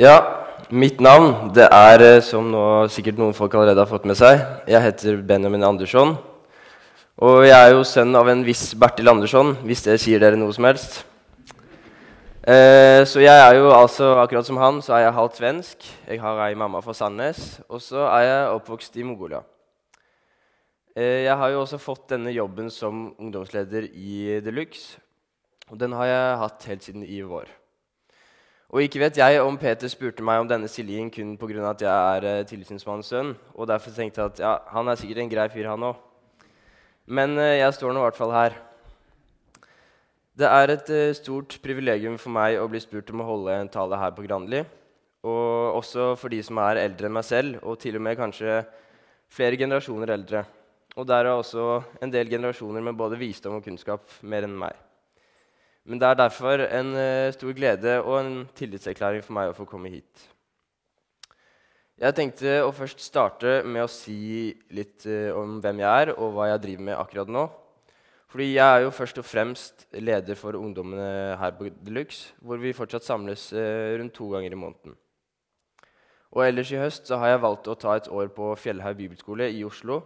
Ja, mitt navn det er, eh, som nå sikkert noen folk allerede har fått med seg, jeg heter Benjamin Andersson. Og jeg er jo sønn av en viss Bertil Andersson, hvis det sier dere noe som helst. Eh, så jeg er jo altså, akkurat som han, så er jeg halvt svensk. Jeg har ei mamma fra Sandnes. Og så er jeg oppvokst i Mongolia. Eh, jeg har jo også fått denne jobben som ungdomsleder i Deluxe. Og den har jeg hatt helt siden i vår. Og ikke vet jeg om Peter spurte meg om denne stillingen kun pga. at jeg er eh, tilsynsmannens sønn. Og derfor tenkte jeg at ja, han er sikkert en grei fyr, han òg. Men eh, jeg står nå i hvert fall her. Det er et eh, stort privilegium for meg å bli spurt om å holde en tale her på Granli. Og også for de som er eldre enn meg selv, og til og med kanskje flere generasjoner eldre. Og der er også en del generasjoner med både visdom og kunnskap mer enn meg. Men det er derfor en uh, stor glede og en tillitserklæring for meg å få komme hit. Jeg tenkte å først starte med å si litt uh, om hvem jeg er, og hva jeg driver med akkurat nå. Fordi jeg er jo først og fremst leder for ungdommene her på Deluxe, hvor vi fortsatt samles uh, rundt to ganger i måneden. Og ellers i høst har jeg valgt å ta et år på Fjellhaug bibelskole i Oslo.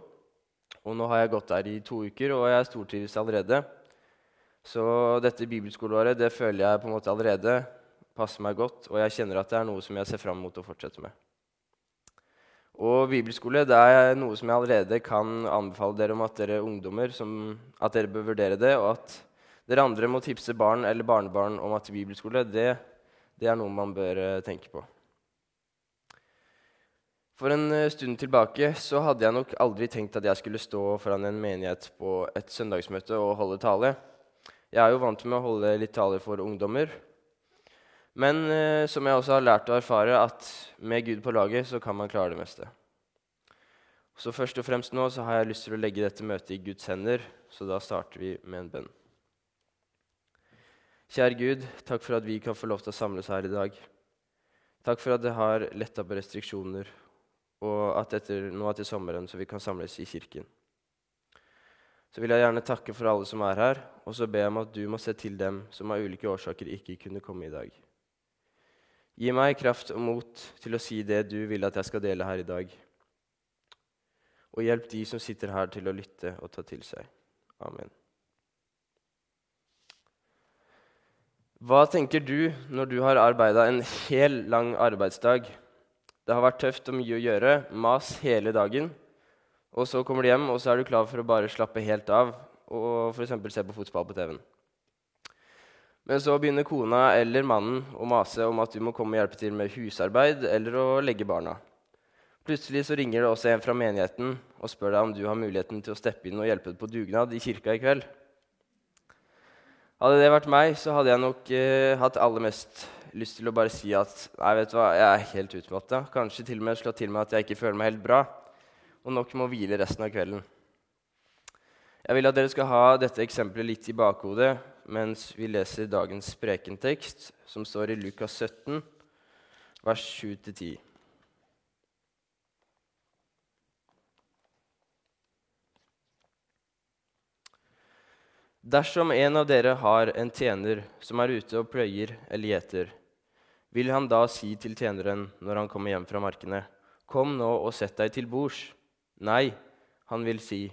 Og nå har jeg gått der i to uker, og jeg stortrives allerede. Så dette bibelskoleåret det føler jeg på en måte allerede passer meg godt, og jeg kjenner at det er noe som jeg ser fram mot å fortsette med. Og bibelskole det er noe som jeg allerede kan anbefale dere om at dere ungdommer som, at dere bør vurdere det, og at dere andre må tipse barn eller barnebarn om at bibelskole det, det er noe man bør eh, tenke på. For en eh, stund tilbake så hadde jeg nok aldri tenkt at jeg skulle stå foran en menighet på et søndagsmøte og holde tale. Jeg er jo vant med å holde litt taler for ungdommer. Men eh, som jeg også har lært å erfare, at med Gud på laget så kan man klare det meste. Så først og fremst nå så har jeg lyst til å legge dette møtet i Guds hender, så da starter vi med en bønn. Kjære Gud, takk for at vi kan få lov til å samles her i dag. Takk for at det har letta på restriksjoner, og at etter, nå etter sommeren så vi kan samles i kirken så vil jeg gjerne takke for alle som er her, og så ber jeg om at du må se til dem som av ulike årsaker ikke kunne komme i dag. Gi meg kraft og mot til å si det du vil at jeg skal dele her i dag. Og hjelp de som sitter her, til å lytte og ta til seg. Amen. Hva tenker du når du har arbeida en hel lang arbeidsdag? Det har vært tøft og mye å gjøre, mas hele dagen. Og så kommer du hjem, og så er du klar for å bare slappe helt av og f.eks. se på fotball på TV-en. Men så begynner kona eller mannen å mase om at du må komme og hjelpe til med husarbeid eller å legge barna. Plutselig så ringer det også en fra menigheten og spør deg om du har muligheten til å steppe inn og hjelpe på dugnad i kirka i kveld. Hadde det vært meg, så hadde jeg nok eh, hatt aller mest lyst til å bare si at nei, vet du hva, jeg er helt utmatta. Kanskje til og med slå til meg at jeg ikke føler meg helt bra og nok må hvile resten av kvelden. Jeg vil at dere skal ha dette eksempelet litt i bakhodet mens vi leser dagens prekentekst, som står i Lukas 17, vers 7-10. Dersom en av dere har en tjener som er ute og pløyer eller gjeter, vil han da si til tjeneren når han kommer hjem fra markene, Kom nå og sett deg til bords. Nei, han vil si,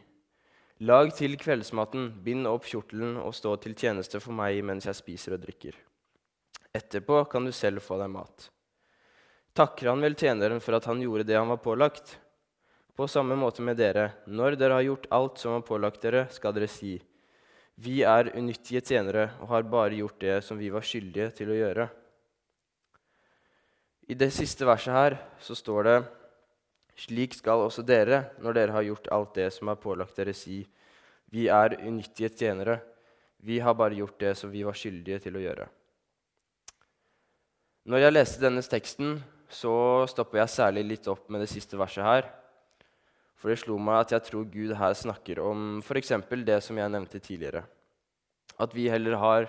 lag til kveldsmaten, bind opp kjortelen og stå til tjeneste for meg mens jeg spiser og drikker. Etterpå kan du selv få deg mat. Takker han vel tjeneren for at han gjorde det han var pålagt? På samme måte med dere, når dere har gjort alt som var pålagt dere, skal dere si:" Vi er unyttige tjenere og har bare gjort det som vi var skyldige til å gjøre. I det siste verset her så står det slik skal også dere, når dere har gjort alt det som er pålagt dere, si:" Vi er unyttige tjenere. Vi har bare gjort det som vi var skyldige til å gjøre. Når jeg leste denne teksten, så stopper jeg særlig litt opp med det siste verset her. For det slo meg at jeg tror Gud her snakker om f.eks. det som jeg nevnte tidligere. At vi heller har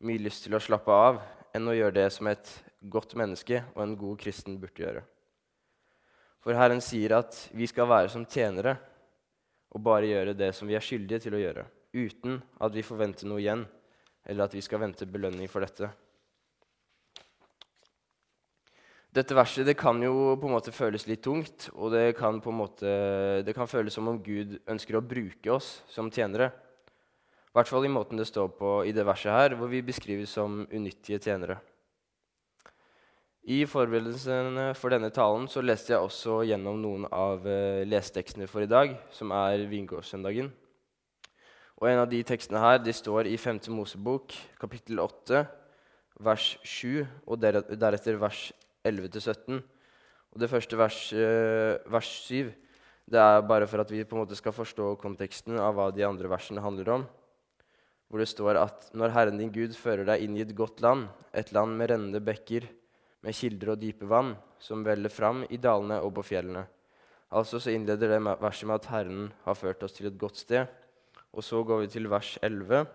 mye lyst til å slappe av enn å gjøre det som et godt menneske og en god kristen burde gjøre. For Herren sier at vi skal være som tjenere og bare gjøre det som vi er skyldige til å gjøre, uten at vi forventer noe igjen, eller at vi skal vente belønning for dette. Dette verset det kan jo på en måte føles litt tungt, og det kan, på en måte, det kan føles som om Gud ønsker å bruke oss som tjenere. I hvert fall i måten det står på i det verset her, hvor vi beskrives som unyttige tjenere. I forberedelsene for denne talen så leste jeg også gjennom noen av uh, lesetekstene for i dag, som er vingårdssøndagen. Og En av de tekstene her de står i 5. Mosebok, kapittel 8, vers 7, og deretter vers 11-17. Og Det første vers, eh, vers 7 det er bare for at vi på en måte skal forstå konteksten av hva de andre versene handler om. Hvor det står at når Herren din Gud fører deg inn i et godt land, et land med rennende bekker, med kilder og dype vann, som veller fram i dalene og på fjellene. Altså så innleder det verset med at Herren har ført oss til et godt sted. Og så går vi til vers 11,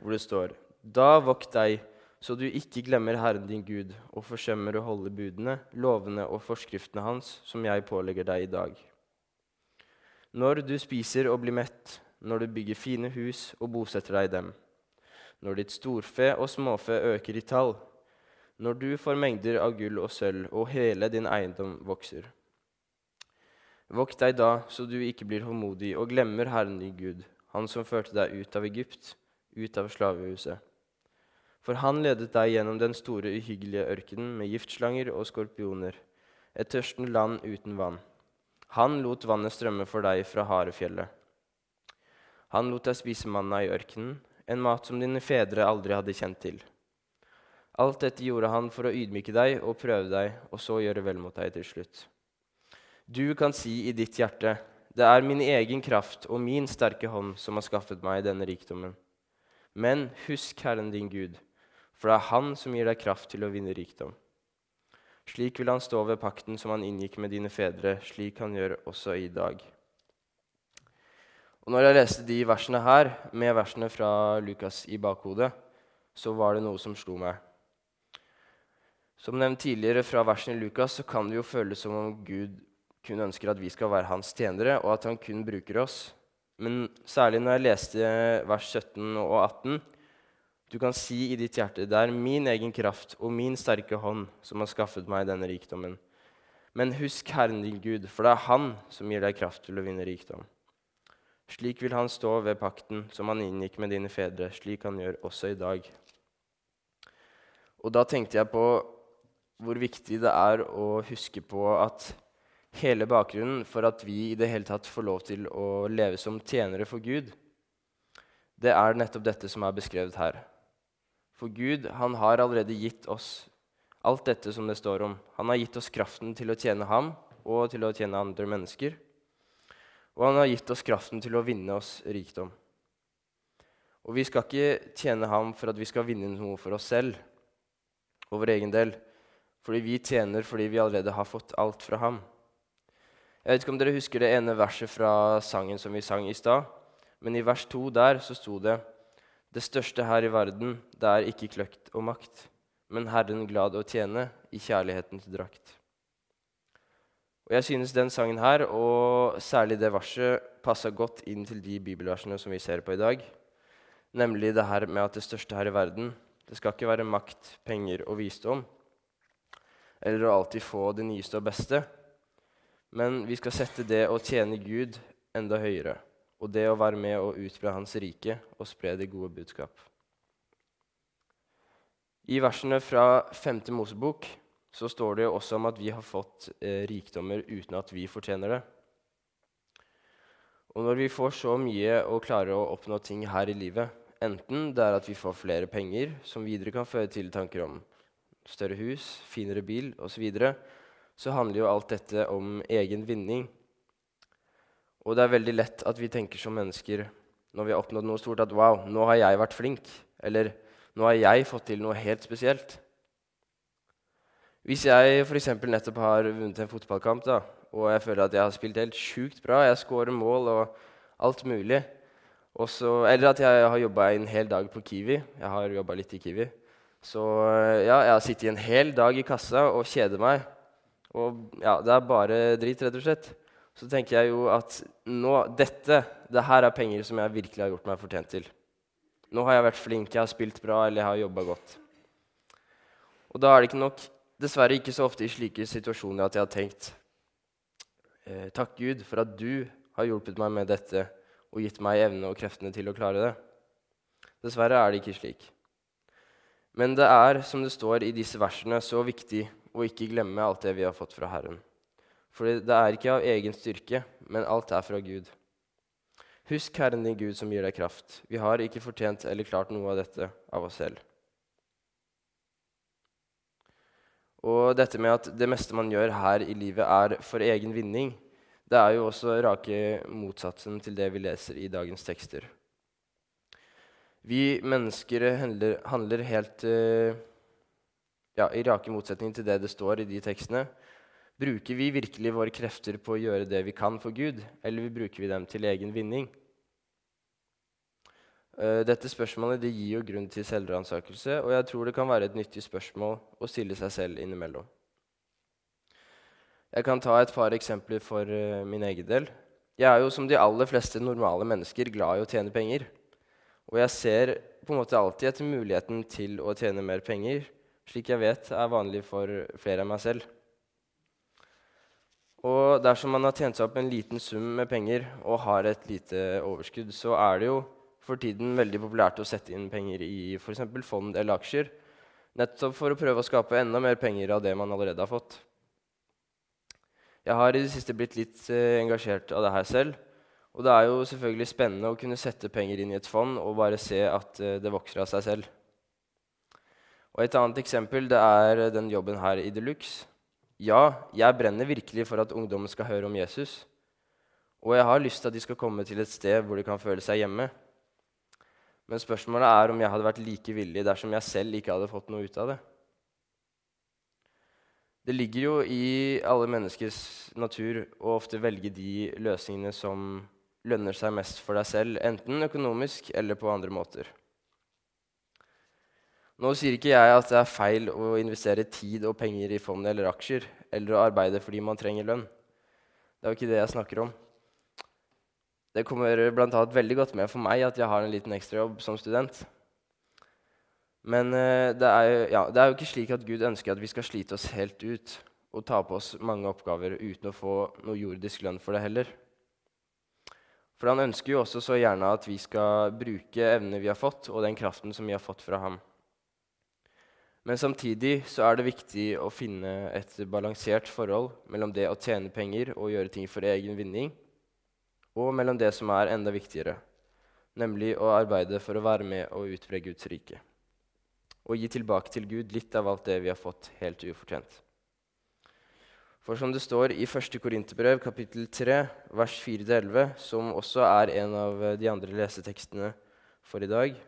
hvor det står Da vokt deg så du ikke glemmer Herren din Gud og forsømmer å holde budene, lovene og forskriftene hans, som jeg pålegger deg i dag. Når du spiser og blir mett, når du bygger fine hus og bosetter deg i dem, når ditt storfe og småfe øker i tall, når du får mengder av gull og sølv og hele din eiendom vokser. Vokt deg da, så du ikke blir håndmodig og glemmer Herren din Gud, Han som førte deg ut av Egypt, ut av slavehuset. For han ledet deg gjennom den store, uhyggelige ørkenen med giftslanger og skorpioner, et tørstende land uten vann. Han lot vannet strømme for deg fra Harefjellet. Han lot deg spise manna i ørkenen, en mat som dine fedre aldri hadde kjent til. Alt dette gjorde han for å ydmyke deg og prøve deg, og så gjøre vel mot deg til slutt. Du kan si i ditt hjerte, det er min egen kraft og min sterke hånd som har skaffet meg denne rikdommen. Men husk Herren din Gud for det er Han som gir deg kraft til å vinne rikdom. Slik vil Han stå ved pakten som Han inngikk med dine fedre, slik Han gjør også i dag. Og når jeg leste de versene her, med versene fra Lukas i bakhodet, så var det noe som slo meg. Som nevnt tidligere fra versene i Lukas, så kan det jo føles som om Gud kun ønsker at vi skal være hans tjenere, og at han kun bruker oss. Men særlig når jeg leste vers 17 og 18, du kan si i ditt hjerte, det er min egen kraft og min sterke hånd som har skaffet meg denne rikdommen. Men husk Herren din Gud, for det er Han som gir deg kraft til å vinne rikdom. Slik vil Han stå ved pakten som Han inngikk med dine fedre, slik Han gjør også i dag. Og da tenkte jeg på hvor viktig det er å huske på at hele bakgrunnen for at vi i det hele tatt får lov til å leve som tjenere for Gud, det er nettopp dette som er beskrevet her. For Gud han har allerede gitt oss alt dette som det står om. Han har gitt oss kraften til å tjene ham og til å tjene andre mennesker. Og han har gitt oss kraften til å vinne oss rikdom. Og vi skal ikke tjene ham for at vi skal vinne noe for oss selv og vår egen del. Fordi vi tjener fordi vi allerede har fått alt fra ham. Jeg vet ikke om dere husker det ene verset fra sangen som vi sang i stad. Men i vers to der så sto det det største her i verden, det er ikke kløkt og makt, men Herren glad å tjene i kjærlighetens drakt. Og Jeg synes den sangen her, og særlig det verset, passa godt inn til de bibelversene som vi ser på i dag. Nemlig det her med at det største her i verden, det skal ikke være makt, penger og visdom, eller å alltid få det nyeste og beste, men vi skal sette det å tjene Gud enda høyere og det å være med og utbre Hans rike og spre det gode budskap. I versene fra 5. Mosebok så står det jo også om at vi har fått eh, rikdommer uten at vi fortjener det. Og når vi får så mye og klarer å oppnå ting her i livet, enten det er at vi får flere penger, som videre kan føre til tanker om større hus, finere bil osv., så, videre, så handler jo alt dette om egen vinning. Og det er veldig lett at vi tenker som mennesker når vi har oppnådd noe stort, at wow, nå har jeg vært flink. Eller nå har jeg fått til noe helt spesielt. Hvis jeg f.eks. nettopp har vunnet en fotballkamp, da, og jeg føler at jeg har spilt helt sjukt bra, jeg scorer mål og alt mulig Også, Eller at jeg har jobba en hel dag på Kiwi. Jeg har jobba litt i Kiwi. Så ja, jeg har sittet en hel dag i kassa og kjeder meg. Og ja, det er bare drit, rett og slett så tenker jeg jo at nå, dette det her er penger som jeg virkelig har gjort meg fortjent til. Nå har jeg vært flink, jeg har spilt bra eller jeg har jobba godt. Og da er det ikke nok dessverre ikke så ofte i slike situasjoner at jeg har tenkt eh, Takk, Gud, for at du har hjulpet meg med dette og gitt meg evne og kreftene til å klare det. Dessverre er det ikke slik. Men det er, som det står i disse versene, så viktig å ikke glemme alt det vi har fått fra Herren. For det er ikke av egen styrke, men alt er fra Gud. Husk Herren din Gud som gir deg kraft. Vi har ikke fortjent eller klart noe av dette av oss selv. Og dette med at det meste man gjør her i livet, er for egen vinning, det er jo også rake motsatsen til det vi leser i dagens tekster. Vi mennesker handler, handler helt uh, ja, i rake motsetning til det det står i de tekstene. Bruker vi virkelig våre krefter på å gjøre det vi kan for Gud, eller bruker vi dem til egen vinning? Eh, dette spørsmålet det gir jo grunn til selvransakelse, og jeg tror det kan være et nyttig spørsmål å stille seg selv innimellom. Jeg kan ta et par eksempler for uh, min egen del. Jeg er jo som de aller fleste normale mennesker glad i å tjene penger. Og jeg ser på en måte alltid etter muligheten til å tjene mer penger, slik jeg vet er vanlig for flere enn meg selv. Og dersom man har tjent seg opp en liten sum med penger og har et lite overskudd, så er det jo for tiden veldig populært å sette inn penger i f.eks. fond eller aksjer. Nettopp for å prøve å skape enda mer penger av det man allerede har fått. Jeg har i det siste blitt litt eh, engasjert av det her selv. Og det er jo selvfølgelig spennende å kunne sette penger inn i et fond og bare se at eh, det vokser av seg selv. Og Et annet eksempel det er den jobben her i Deluxe. Ja, jeg brenner virkelig for at ungdommen skal høre om Jesus. Og jeg har lyst til at de skal komme til et sted hvor de kan føle seg hjemme. Men spørsmålet er om jeg hadde vært like villig dersom jeg selv ikke hadde fått noe ut av det. Det ligger jo i alle menneskers natur å ofte velge de løsningene som lønner seg mest for deg selv, enten økonomisk eller på andre måter. Nå sier ikke jeg at det er feil å investere tid og penger i fond eller aksjer, eller å arbeide fordi man trenger lønn. Det er jo ikke det jeg snakker om. Det kommer bl.a. veldig godt med for meg at jeg har en liten ekstrajobb som student. Men uh, det, er jo, ja, det er jo ikke slik at Gud ønsker at vi skal slite oss helt ut og ta på oss mange oppgaver uten å få noe jordisk lønn for det heller. For han ønsker jo også så gjerne at vi skal bruke evnene vi har fått, og den kraften som vi har fått fra ham. Men samtidig så er det viktig å finne et balansert forhold mellom det å tjene penger og gjøre ting for egen vinning, og mellom det som er enda viktigere, nemlig å arbeide for å være med og utbre Guds rike. Og gi tilbake til Gud litt av alt det vi har fått helt ufortjent. For som det står i 1. Korinterbrev, kapittel 3, vers 4-11, som også er en av de andre lesetekstene for i dag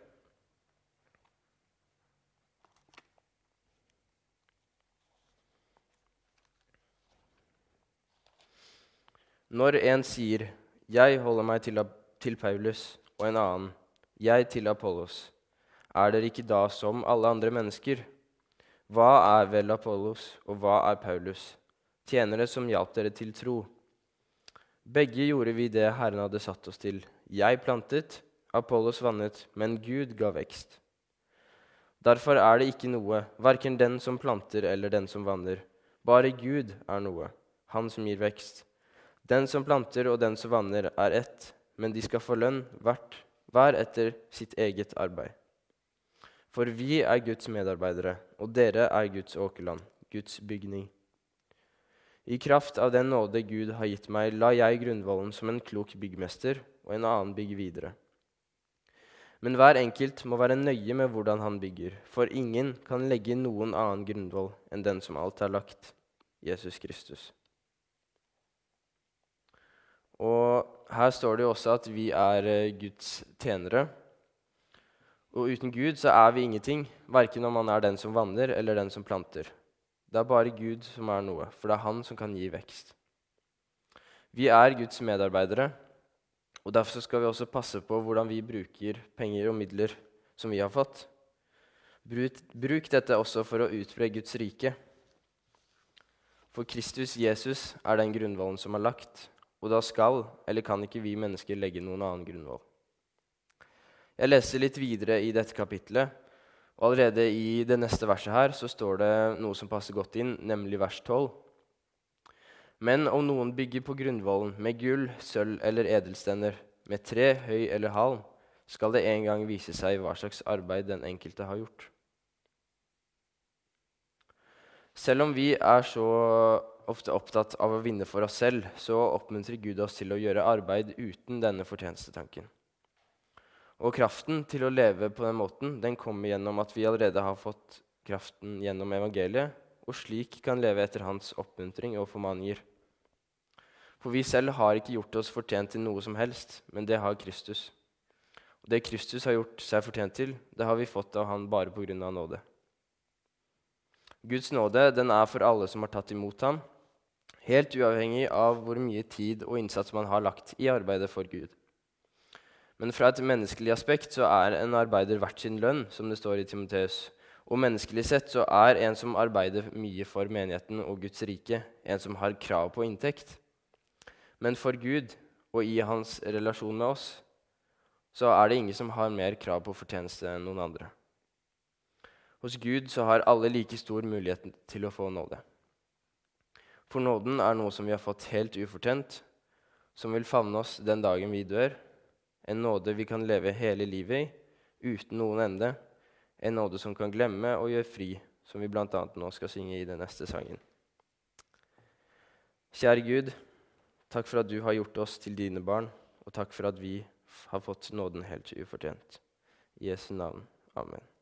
Når en sier 'Jeg holder meg til, til Paulus', og en annen 'Jeg til Apollos'. Er dere ikke da som alle andre mennesker? Hva er vel Apollos, og hva er Paulus? Tjenere som hjalp dere til tro. Begge gjorde vi det Herren hadde satt oss til. Jeg plantet, Apollos vannet, men Gud ga vekst. Derfor er det ikke noe, verken den som planter eller den som vanner. Bare Gud er noe, Han som gir vekst. Den som planter og den som vanner, er ett, men de skal få lønn hvert, hver etter sitt eget arbeid. For vi er Guds medarbeidere, og dere er Guds åkerland, Guds bygning. I kraft av den nåde Gud har gitt meg, la jeg grunnvollen som en klok byggmester, og en annen bygge videre. Men hver enkelt må være nøye med hvordan han bygger, for ingen kan legge noen annen grunnvoll enn den som alt er lagt, Jesus Kristus. Og her står det jo også at vi er eh, Guds tjenere. Og uten Gud så er vi ingenting, verken om man er den som vanner eller den som planter. Det er bare Gud som er noe, for det er Han som kan gi vekst. Vi er Guds medarbeidere, og derfor skal vi også passe på hvordan vi bruker penger og midler som vi har fått. Bruk, dette også for å utbre Guds rike. For Kristus Jesus er den grunnvollen som er lagt. Og da skal eller kan ikke vi mennesker legge noen annen grunnvoll. Jeg leser litt videre i dette kapitlet, Og Allerede i det neste verset her så står det noe som passer godt inn, nemlig vers 12. Men om noen bygger på grunnvollen med gull, sølv eller edelstener, med tre, høy eller halm, skal det en gang vise seg hva slags arbeid den enkelte har gjort. Selv om vi er så ofte opptatt av å vinne for oss selv, så oppmuntrer Gud oss til å gjøre arbeid uten denne fortjenestetanken. Og kraften til å leve på den måten den kommer gjennom at vi allerede har fått kraften gjennom evangeliet, og slik kan leve etter hans oppmuntring og formaninger. For vi selv har ikke gjort oss fortjent til noe som helst, men det har Kristus. Og det Kristus har gjort seg fortjent til, det har vi fått av han bare av nåde. Guds nåde den er for alle som har tatt imot ham, helt uavhengig av hvor mye tid og innsats man har lagt i arbeidet for Gud. Men fra et menneskelig aspekt så er en arbeider verdt sin lønn, som det står i Timoteus. Og menneskelig sett så er en som arbeider mye for menigheten og Guds rike, en som har krav på inntekt. Men for Gud og i hans relasjon med oss så er det ingen som har mer krav på fortjeneste enn noen andre. Hos Gud så har alle like stor mulighet til å få nåde. For nåden er noe som vi har fått helt ufortjent, som vil favne oss den dagen vi dør, en nåde vi kan leve hele livet i, uten noen ende. En nåde som kan glemme og gjøre fri, som vi bl.a. nå skal synge i den neste sangen. Kjære Gud, takk for at du har gjort oss til dine barn, og takk for at vi har fått nåden helt ufortjent. I Jesu navn. Amen.